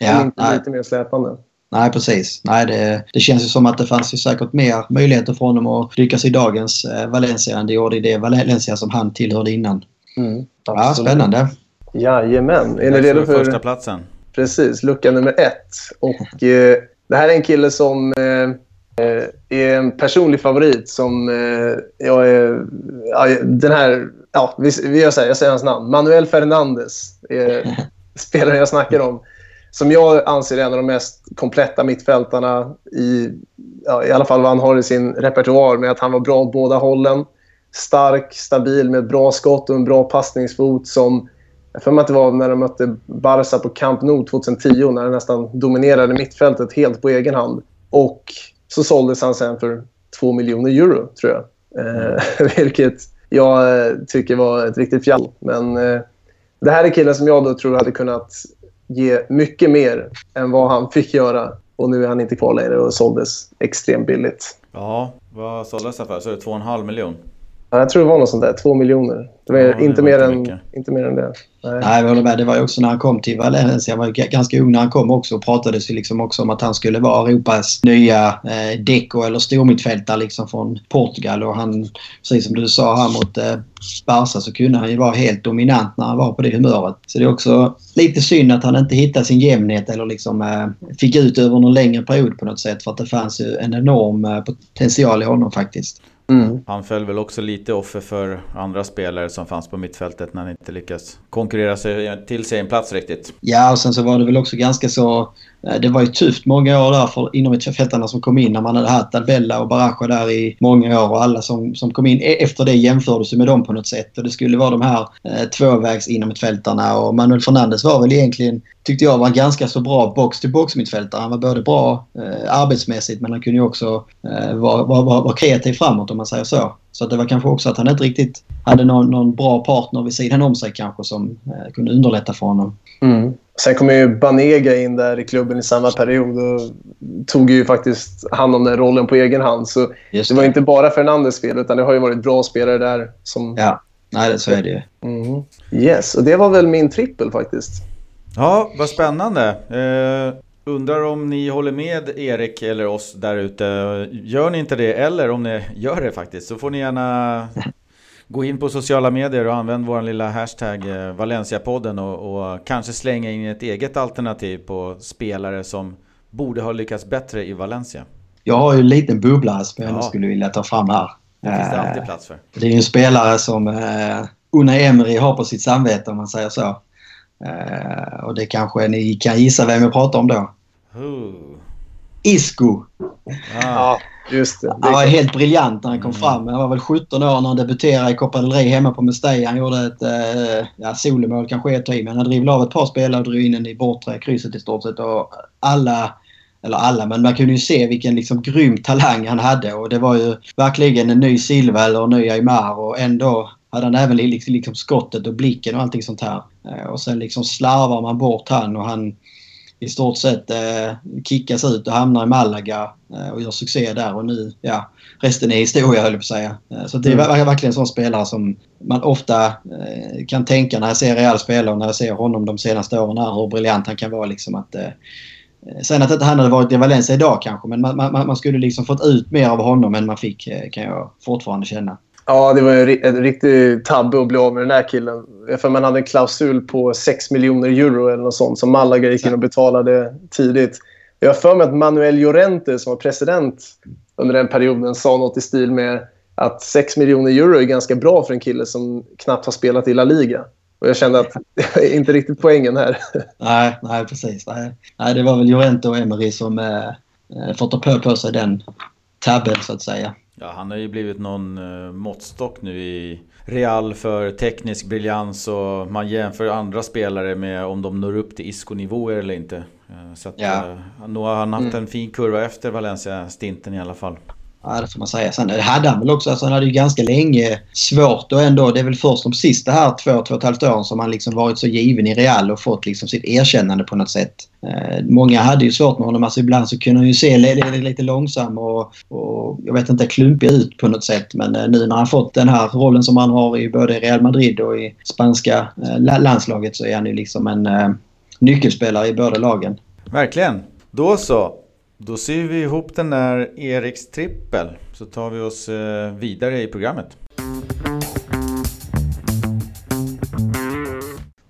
Ja, lite mer släpande. Nej, precis. Nej, det, det känns ju som att det fanns ju säkert mer möjligheter för honom att lyckas i dagens eh, Valencia än det gjorde i det Valencia som han tillhörde innan. Mm, Ja, spännande. Jajamän. Är ni redo för första platsen? Precis, lucka nummer ett. Och, eh, det här är en kille som eh, eh, är en personlig favorit. Som eh, jag är... Ja, den här... Ja, vi, vi gör så här, jag säger hans namn. Manuel Fernandes är spelaren jag snackar om. Som jag anser är en av de mest kompletta mittfältarna i, ja, i alla fall vad han har i sin repertoar med att han var bra åt båda hållen. Stark, stabil med bra skott och en bra passningsfot som jag för mig att det var när de mötte Barca på Camp Nou 2010 när han nästan dominerade mittfältet helt på egen hand. Och så såldes han sen för 2 miljoner euro, tror jag. Eh, vilket jag eh, tycker var ett riktigt fjall. Men eh, det här är killen som jag då tror hade kunnat ge mycket mer än vad han fick göra. Och nu är han inte kvar längre och såldes extremt billigt. Ja, vad såldes det för? Så är det 2,5 miljon? Ja, jag tror det var något sånt där. Två miljoner. Det var, Ja, det inte, var mer inte än, inte mer än det. Nej. Nej, jag håller med. Det var ju också när han kom till Valencia. Han var ganska ung när han kom också. Och pratades ju liksom också om att han skulle vara Europas nya eh, Deco eller stormittfältare liksom från Portugal. Och han, precis som du sa här mot eh, Barca så kunde han ju vara helt dominant när han var på det humöret. Så det är också lite synd att han inte hittade sin jämnhet eller liksom eh, fick ut över någon längre period på något sätt. För att det fanns ju en enorm eh, potential i honom faktiskt. Mm. Han föll väl också lite offer för andra spelare som fanns på mittfältet när han inte lyckas konkurrera sig till sig en plats riktigt. Ja, och sen så var det väl också ganska så... Eh, det var ju tufft många år där för inom mittfältarna som kom in när man hade haft Albella och Baraja där i många år och alla som, som kom in e, efter det jämfördes med dem på något sätt. Och det skulle vara de här eh, tvåvägs inom mittfältarna och Manuel Fernandes var väl egentligen, tyckte jag, var ganska så bra box-to-box mittfältare. Han var både bra eh, arbetsmässigt men han kunde ju också eh, vara var, var, var kreativ framåt om man säger så. Så att det var kanske också att han inte riktigt hade någon, någon bra partner vid sidan om sig kanske som eh, kunde underlätta för honom. Mm. Sen kom ju Banega in där i klubben i samma period och tog ju faktiskt hand om den rollen på egen hand. Så Just det var inte bara Fernandes fel, utan det har ju varit bra spelare där. Som... Ja, nej det, så är det ju. Mm. Yes, och det var väl min trippel faktiskt. Ja, vad spännande. Eh, undrar om ni håller med Erik eller oss där ute. Gör ni inte det, eller om ni gör det faktiskt, så får ni gärna gå in på sociala medier och använd vår lilla hashtag eh, Valencia-podden och, och kanske slänga in ett eget alternativ på spelare som borde ha lyckats bättre i Valencia. Jag har ju en liten bubblare som jag Ja. skulle vilja ta fram här. Det finns det Eh, alltid plats för. Det är ju en spelare som eh, Unai Emery har på sitt samvete om man säger så. Eh, och det kanske ni kan gissa vem jag pratar om då. Ooh. Isco. Ah. Just det. Han var helt briljant när han kom Mm. fram. Han var väl 17 år när han debuterade i Copa del Rey hemma på Mestalla. Han gjorde ett eh, ja, solomål kanske ett i, men han drivlade av ett par spelare och drog in den i bortre krysset i stort sett. Och alla, eller alla, men man kunde ju se vilken liksom grym talang han hade. Och det var ju verkligen en ny Silva eller en ny Aymar och ändå hade han även liksom, liksom skottet och blicken och allting sånt här. Eh, och sen liksom slarvar man bort han och han i stort sett eh, kickas ut och hamnar i Malaga eh, och gör succé där och nu, ja, resten är historia höll jag på att säga. Eh, så det är Mm. ver- verkligen en sån spelare som man ofta eh, kan tänka när jag ser Real spela och när jag ser honom de senaste åren här, hur briljant han kan vara liksom att eh, Sen att inte han hade varit i Valencia idag kanske, men man, man, man skulle liksom fått ut mer av honom än man fick, eh, kan jag fortfarande känna. Ja, det var en, en riktig tabbe att bli av med den här killen. För man hade en klausul på 6 miljoner euro eller något sånt som Malaga gick in och betalade tidigt. Jag har för mig att Manuel Llorente som var president under den perioden sa något i stil med att 6 miljoner euro är ganska bra för en kille som knappt har spelat i La Liga. Och jag kände att det är inte riktigt poängen här. Nej, nej precis. Nej, nej det var väl Llorente och Emery som eh, eh, fått ta på, på sig den tabben så att säga. Ja, han har ju blivit någon uh, måttstock nu i Real för teknisk briljans och man jämför andra spelare med om de når upp till Isco-nivåer eller inte. Eh, så att, Ja. eh, nu har han haft Mm. en fin kurva efter Valencia-stinten i alla fall. Ja, det får man säga. Sen hade han väl också, alltså han hade ju ganska länge svårt och ändå, det är väl först de sista här två, två och ett halvt åren som han liksom varit så given i Real och fått liksom sitt erkännande på något sätt. Eh, många hade ju svårt med honom. Alltså ibland så kunde han ju se lite, lite långsam och, och, jag vet inte, klumpig ut på något sätt. Men eh, nu när han fått den här rollen som han har i både Real Madrid och i spanska eh, landslaget så är han ju liksom en eh, nyckelspelare i båda lagen. Verkligen. Då så. Då syr vi ihop den där Eriks trippel så tar vi oss eh, vidare i programmet.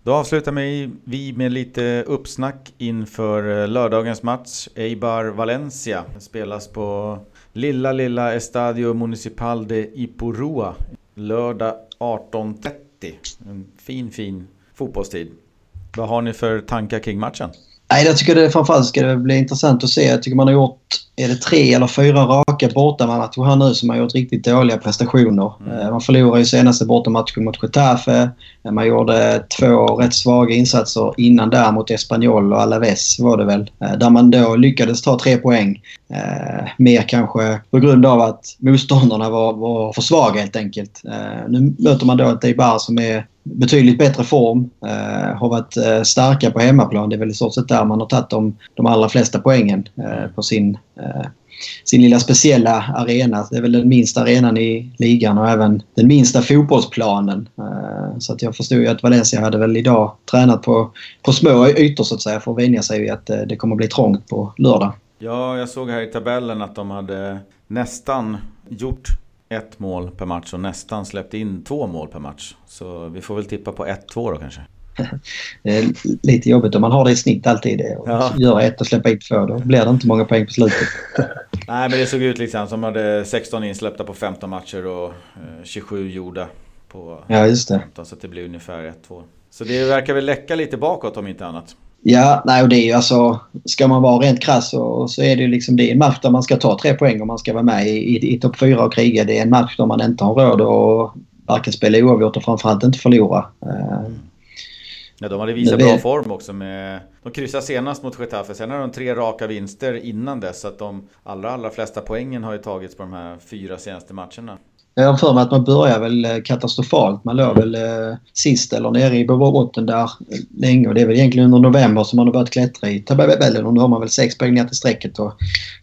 Då avslutar vi med lite uppsnack inför eh, lördagens match. Eibar Valencia spelas på lilla, lilla Estadio Municipal de Ipurua lördag 18.30. En fin, fin fotbollstid. Vad har ni för tankar kring matchen? Nej, jag tycker det framförallt ska det bli intressant att se. Jag tycker man har gjort, är det tre eller fyra raka bortamatcher här nu som har gjort riktigt dåliga prestationer. Mm. Man förlorade ju senaste bortamatchen mot Getafe. Man gjorde två rätt svaga insatser innan där mot Espanyol och Alaves var det väl. Eh, där man då lyckades ta tre poäng. Eh, mer kanske på grund av att motståndarna var, var för svaga helt enkelt. Eh, nu möter man då ett Eibar som är betydligt bättre form. Eh, har varit eh, starka på hemmaplan. Det är väl i stort sett där man har tagit de, de allra flesta poängen eh, på sin, eh, sin lilla speciella arena. Det är väl den minsta arenan i ligan och även den minsta fotbollsplanen. Eh, så att jag förstod ju att Valencia hade väl idag tränat på, på små ytor så att säga för att vänja sig vid att eh, det kommer bli trångt på lördag. Ja, jag såg här i tabellen att de hade nästan gjort ett mål per match och nästan släppt in två mål per match. Så vi får väl tippa på 1-2 då kanske. det är lite jobbigt om man har det i snitt alltid. Och ja. Gör ett och släppa in två. Då blir det inte många poäng på slutet. Nej, men det såg ut liksom som hade 16 insläppta på 15 matcher och 27 eh, gjorda på ja, just det. 15. Så det blir ungefär 1-2. Så det verkar väl läcka lite bakåt om inte annat. Ja, nej och det är ju alltså... Ska man vara rent krass så, så är det ju liksom... Det är en match där man ska ta tre poäng om man ska vara med i, i, i topp fyra och kriga. Det är en match där man inte har råd att varken spela oavgjort och framförallt inte förlora. Mm. Ja, de hade visat bra form också med... De kryssade senast mot Getafe, sen har de tre raka vinster innan dess. Så att de allra, allra flesta poängen har ju tagits på de här fyra senaste matcherna. Jag har för mig att man börjar väl eh, katastrofalt. Man låg väl eh, sist eller nere i botten där länge och det är väl egentligen under november som man har börjat klättra i tabellen och nu har man väl sex poäng ner till strecket och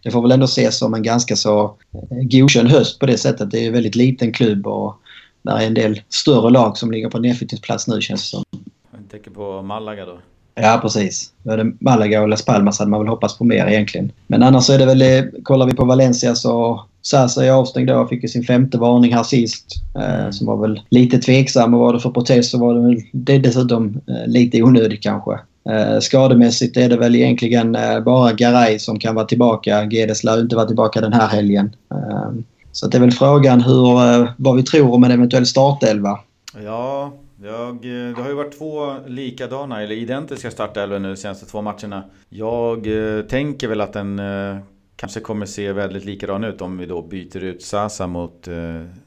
det får väl ändå ses som en ganska så eh, godkänd höst på det sättet. Det är en väldigt liten klubb och det är en del större lag som ligger på nedflyttningsplats nu känns det som. Jag tänker på Malaga då? Ja, precis. Både Malaga och Las Palmas hade man väl hoppats på mer egentligen. Men annars är det väl, eh, kollar vi på Valencia så Sasa är avstängd då. Fick ju sin femte varning här sist. Eh, som var väl lite tveksam. Och var det för protest så var det väl det dessutom eh, lite onödigt kanske. Eh, skademässigt är det väl egentligen eh, bara Garay som kan vara tillbaka. Gedes lär inte vara tillbaka den här helgen. Eh, så det är väl frågan hur, eh, vad vi tror om en eventuell startelva. Ja, jag, det har ju varit två likadana eller identiska startelvor nu de senaste två matcherna. Jag eh, tänker väl att den kanske kommer se väldigt likadan ut om vi då byter ut Sasa mot eh,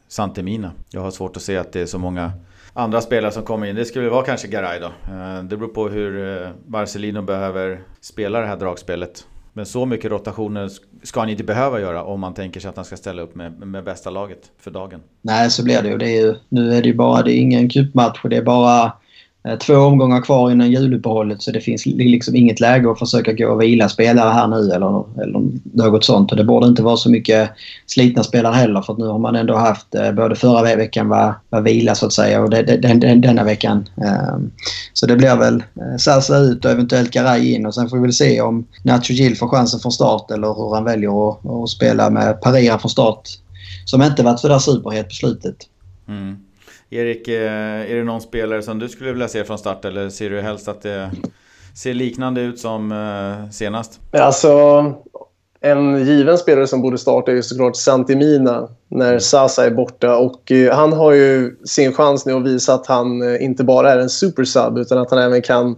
Santemina. Jag har svårt att se att det är så många andra spelare som kommer in. Det skulle vara kanske Garay då. Eh, det beror på hur eh, Marcelino behöver spela det här dragspelet. Men så mycket rotationer ska han inte behöva göra om man tänker sig att han ska ställa upp med, med bästa laget för dagen. Nej, så blir det ju. Det är ju nu är det ju bara, det är ingen cupmatch och det är bara Eh, två omgångar kvar innan juluppehållet så det finns liksom inget läge att försöka gå och vila spelare här nu eller, eller något sånt. Och det borde inte vara så mycket slitna spelare heller för att nu har man ändå haft eh, både förra veckan var, var vila så att säga och den, den, denna veckan. Ehm, så det blir väl eh, Sasa ut och eventuellt Garay in och sen får vi väl se om Nacho Gil får chansen från start eller hur han väljer att, att spela med Parira från start. Som inte varit sådär superhet på slutet. Mm. Erik, eh, är det någon spelare som du skulle vilja se från start eller ser du helst att det ser liknande ut som eh, senast? Alltså, en given spelare som borde starta är såklart Santimina när mm. Sasa är borta. Och eh, han har ju sin chans nu att visa att han inte bara är en supersub utan att han även kan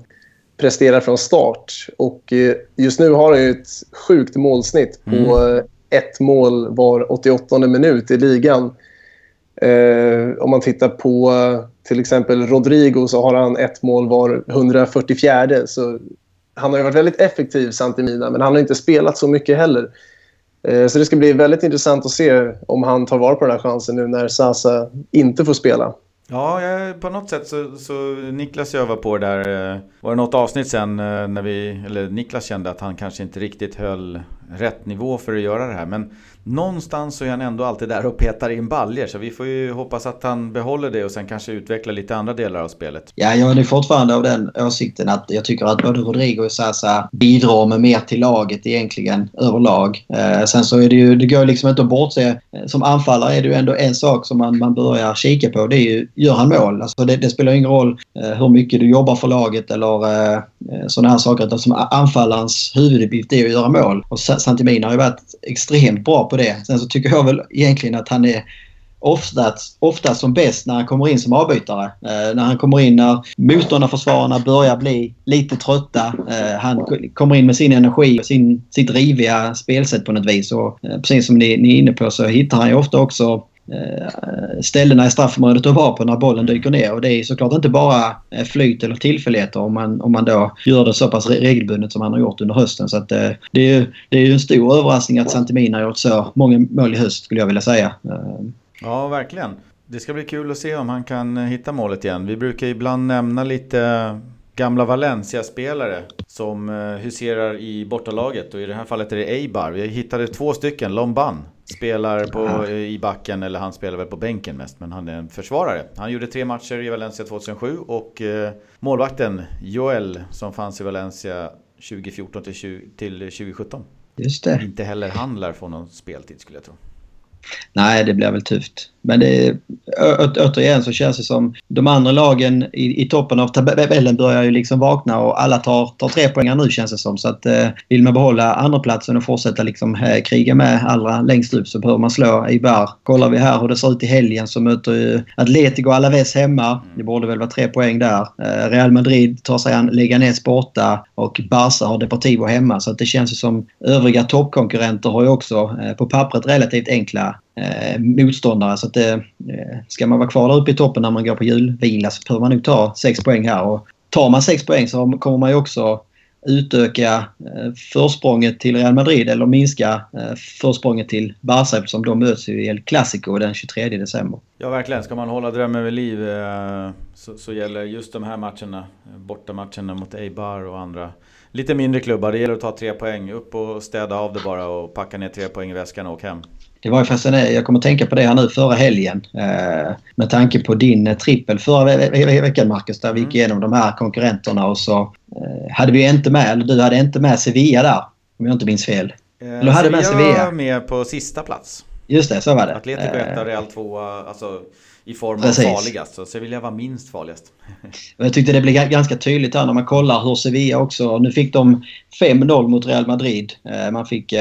prestera från start. Och just nu har han ju ett sjukt målsnitt på mm. ett mål var 88 minut i ligan. Eh, om man tittar på till exempel Rodrigo så har han ett mål var 144. Så han har varit väldigt effektiv, Santimina, men han har inte spelat så mycket heller. Eh, så det ska bli väldigt intressant att se om han tar vara på den här chansen nu när Sasa inte får spela. Ja, jag, på något sätt så, så Niklas var på det där. Eh, var det något avsnitt sen eh, när vi, eller Niklas kände att han kanske inte riktigt höll rätt nivå för att göra det här. Men någonstans så är han ändå alltid där och petar in baljer. Så vi får ju hoppas att han behåller det och sen kanske utvecklar lite andra delar av spelet. Ja, jag är fortfarande av den åsikten att jag tycker att både Rodrigo och Sasa bidrar med mer till laget egentligen överlag. Eh, sen så är det ju, det går liksom inte att bortse. Eh, som anfallare är det ju ändå en sak som man, man börjar kika på. Det är ju, gör han mål? Alltså det, det spelar ingen roll eh, hur mycket du jobbar för laget eller eh, eh sådana här saker. Utan som anfallarens huvuduppgift är att göra mål. Och Santimina har ju varit extremt bra på det. Sen så tycker jag väl egentligen att han är oftast, oftast som bäst när han kommer in som avbytare. Eh, när han kommer in när motståndarförsvararna börjar bli lite trötta. Eh, han kommer in med sin energi och sin, sitt riviga spelsätt på något vis. Och, eh, precis som ni, ni är inne på så hittar han ju ofta också Eh, ställena i straffområdet att vara på när bollen dyker ner. Och det är såklart inte bara eh, flyt eller tillfälligheter om man, om man då gör det så pass regelbundet som han har gjort under hösten. Så att, eh, det, är ju, det är ju en stor överraskning att Santimina har gjort så många mål i höst skulle jag vilja säga. Eh. Ja, verkligen. Det ska bli kul att se om han kan hitta målet igen. Vi brukar ibland nämna lite gamla Valencia-spelare som huserar i bortalaget och i det här fallet är det Eibar. Vi hittade två stycken, Lomban Spelar på, ja. i backen, eller han spelar väl på bänken mest, men han är en försvarare. Han gjorde tre matcher i Valencia 2007 och eh, målvakten Joel som fanns i Valencia 2014 till, 20, till 2017. Just det. Inte heller han lär få någon speltid skulle jag tro. Nej, det blir väl tufft. Men det, å, återigen så känns det som de andra lagen i, i toppen av tabellen börjar ju liksom vakna och alla tar, tar tre poäng nu känns det som. Så att eh, vill man behålla andraplatsen och fortsätta liksom eh, kriga med allra längst upp så behöver man slå Ibar. Kollar vi här hur det ser ut i helgen så möter ju Atletico Alaves hemma. Det borde väl vara tre poäng där. Eh, Real Madrid tar sig an Leganes borta och Barca har Deportivo hemma. Så att det känns ju som övriga toppkonkurrenter har ju också eh, på pappret relativt enkla eh, motståndare. Så att eh, ska man vara kvar där uppe i toppen när man går på julvila så behöver man nog ta sex poäng här. Och tar man sex poäng så kommer man ju också utöka eh, försprånget till Real Madrid eller minska eh, försprånget till Barca eftersom de möts i El Clasico den 23 december. Ja verkligen, ska man hålla drömmen vid liv eh, så, så gäller just de här matcherna, bortamatcherna mot Eibar och andra lite mindre klubbar. Det gäller att ta tre poäng, upp och städa av det bara och packa ner tre poäng i väskan och åka hem. Det var ju fascinerande. Jag kommer att tänka på det här nu förra helgen. Eh, med tanke på din eh, trippel förra ve ve veckan Marcus. Där vi gick mm. igenom de här konkurrenterna och så eh, hade vi inte med, eller du hade inte med Sevilla där. Om jag inte minns fel. Eh, eller hade med Sevilla var med på sista plats. Just det, så var det. Atletico 1 och Real 2, alltså i form av farligast. Så Sevilla var minst farligast. jag tyckte det blev ganska tydligt här när man kollar hur Sevilla också... Nu fick de 5-0 mot Real Madrid. Eh, man fick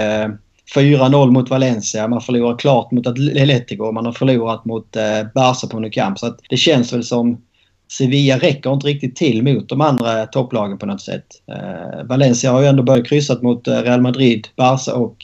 4-0 mot Valencia. Man förlorar klart mot Atletico. Man har förlorat mot eh, Barca på Nou Camp. Så att det känns väl som Sevilla räcker inte riktigt till mot de andra topplagen på något sätt. Eh, Valencia har ju ändå börjat kryssa mot eh, Real Madrid, Barca och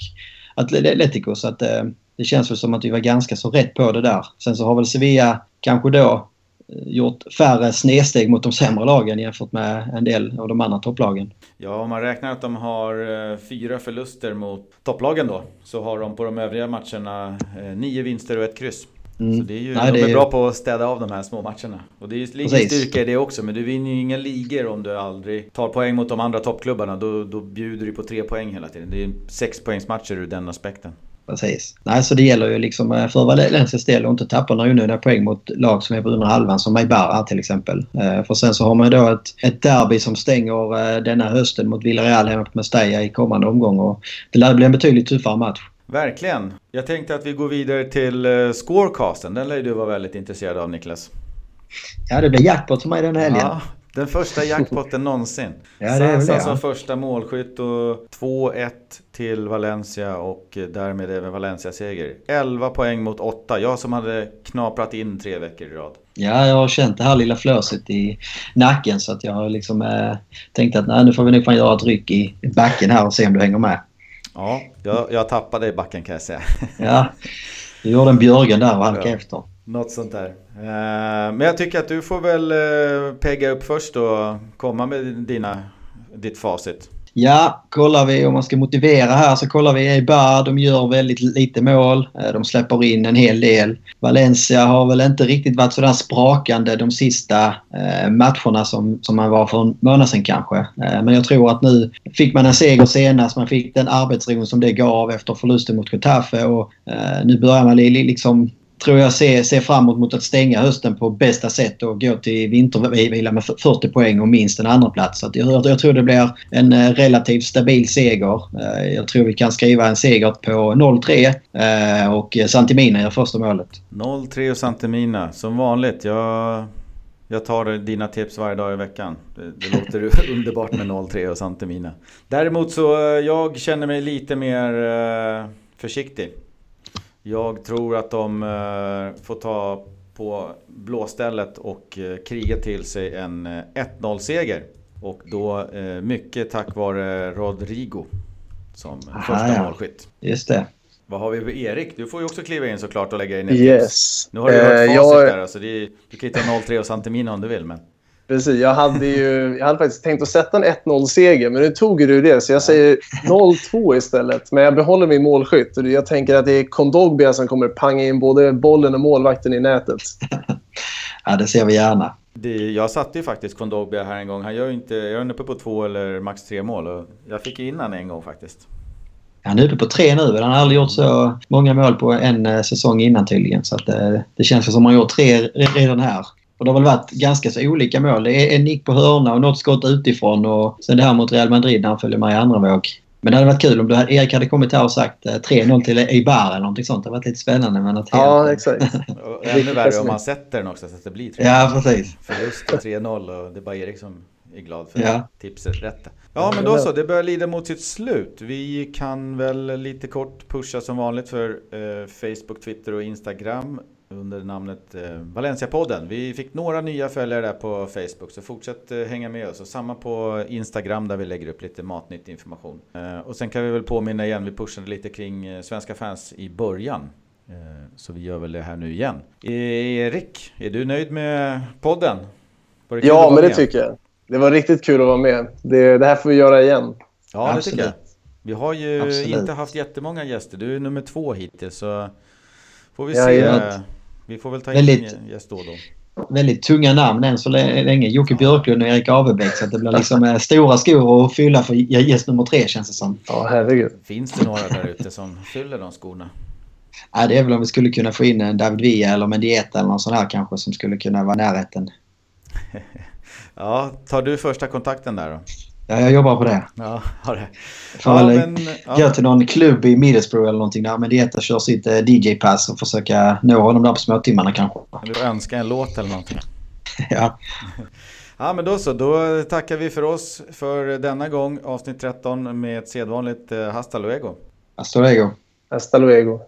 Atletico. Så att eh, det känns väl som att vi var ganska så rätt på det där. Sen så har väl Sevilla kanske då gjort färre snedsteg mot de sämre lagen jämfört med en del av de andra topplagen. Ja, om man räknar att de har eh, fyra förluster mot topplagen då så har de på de övriga matcherna eh, nio vinster och ett kryss. Mm. Så det är ju, Nej, de är, är bra på att städa av de här små matcherna. Och det är ju lite styrka i det också, men du vinner ju inga ligor om du aldrig tar poäng mot de andra toppklubbarna. Då, då bjuder du på tre poäng hela tiden. Det är sex poängsmatcher ur den aspekten. Precis. Nej, så det gäller ju liksom eh, för Valencias del att inte tappa några onödiga poäng mot lag som är på under halvan som Ibarra till exempel. Eh, för sen så har man ju då ett, ett derby som stänger eh, denna hösten mot Villarreal hemma på Mestalla i kommande omgång och det lär bli en betydligt tuffare match. Verkligen. Jag tänkte att vi går vidare till scorecasten. Den lär du vara väldigt intresserad av Niklas. Ja, det blir jackpot för mig den helgen. Ja, den första jackpotten någonsin. Ja, det Sansa som första målskytt och 2-1 till Valencia och därmed även Valencia-seger. 11 poäng mot 8. Jag som hade knaprat in tre veckor i rad. Ja, jag har känt det här lilla flöset i nacken så att jag har liksom eh, tänkt att nej, nu får vi nog fan göra ett ryck i backen här och se om du hänger med. Ja, jag, jag tappade i backen kan jag säga. ja, du gjorde en Björgen där och halkade ja. efter. Något sånt där. Eh, men jag tycker att du får väl eh, pegga upp först och komma med dina, ditt facit. Ja, kollar vi om man ska motivera här så kollar vi Eibar. De gör väldigt lite mål. Eh, de släpper in en hel del. Valencia har väl inte riktigt varit sådär sprakande de sista matcherna som, som man var för en månad sedan kanske. Men jag tror att nu fick man en seger senast. Man fick den arbetsron som det gav efter förlusten mot Getafe och nu börjar man liksom tror jag ser, ser framåt mot att stänga hösten på bästa sätt och gå till vintervila med 40 poäng och minst en andra plats. Så jag, jag tror det blir en eh, relativt stabil seger. Eh, jag tror vi kan skriva en seger på 0-3 eh, och Santimina gör första målet. 0-3 och Santimina, som vanligt. Jag, jag tar dina tips varje dag i veckan. Det, det låter underbart med 0-3 och Santimina. Däremot så jag känner mig lite mer försiktig. Jag tror att de eh, får ta på blåstället och eh, kriga till sig en 1-0 eh, seger. Och då mycket tack vare Rodrigo som Aha, första ja. målskytt. Just det. Vad har vi för Erik? Du får ju också kliva in såklart och lägga in ett yes. tips. Nu har du hört facit jag... där, alltså är, du kan hitta 0-3 och Santemina om du vill. Men... Precis, jag hade ju jag hade faktiskt tänkt att sätta en 1-0-seger, men nu tog du det. Så jag säger 0-2 istället. Men jag behåller min målskytt. Och jag tänker att det är Kondogbia som kommer panga in både bollen och målvakten i nätet. ja, det ser vi gärna. Det, jag satte ju faktiskt Kondogbia här en gång. Han gör inte, jag är uppe på två eller max tre mål. Och jag fick in han en gång faktiskt. Han är uppe på tre nu. Han har aldrig gjort så många mål på en eh, säsong innan tydligen. Så att, det, eh, det känns som att han har gjort tre redan här. Och det har väl varit ganska så olika mål. Det är en nick på hörna och något skott utifrån och sen det här mot Real Madrid när han följer med i andra våg. Men det hade varit kul om du, Erik hade kommit här och sagt 3-0 eh, till Eibar eller någonting sånt. Det hade varit lite spännande med något Ja, exakt. och ännu värre om man sätter den också så att det blir 3-0. Ja, precis. Förlust och 3-0 och det är bara Erik som är glad för ja. tipset. Rätt. Ja, men då så. Det börjar lida mot sitt slut. Vi kan väl lite kort pusha som vanligt för eh, Facebook, Twitter och Instagram under namnet eh, Valencia-podden. Vi fick några nya följare där på Facebook, så fortsätt eh, hänga med oss. Och samma på Instagram där vi lägger upp lite matnyttig information. Eh, och sen kan vi väl påminna igen, vi pushade lite kring svenska fans i början. Så vi gör väl det här nu igen. Erik, är du nöjd med podden? Ja, men det med? tycker jag. Det var riktigt kul att vara med. Det, det här får vi göra igen. Ja, det tycker jag. Vi har ju Absolut. inte haft jättemånga gäster. Du är nummer två hittills. Så får vi se. Vi får väl ta in väldigt, en gäst då då. Väldigt tunga namn än så länge. Jocke Björklund och Erik Avebäck. Så det blir liksom eh, stora skor att fylla för gäst nummer tre känns det som. Ja, herregud. Finns det några där ute som fyller de skorna? Ja, det är väl om vi skulle kunna få in en David Villa eller Mendieta eller någon sån här kanske som skulle kunna vara närheten. ja, tar du första kontakten där då? Ja, jag jobbar på det. Ja, har det. Får ja, men, ja. gå till någon klubb i Middlesbrough eller någonting där Medieta kör sitt eh, DJ-pass och försöka nå honom där på småtimmarna kanske. Du önskar en låt eller någonting. ja. Ja men då så, då tackar vi för oss för denna gång avsnitt 13 med ett sedvanligt eh, Hasta luego. Hasta luego. Hasta luego.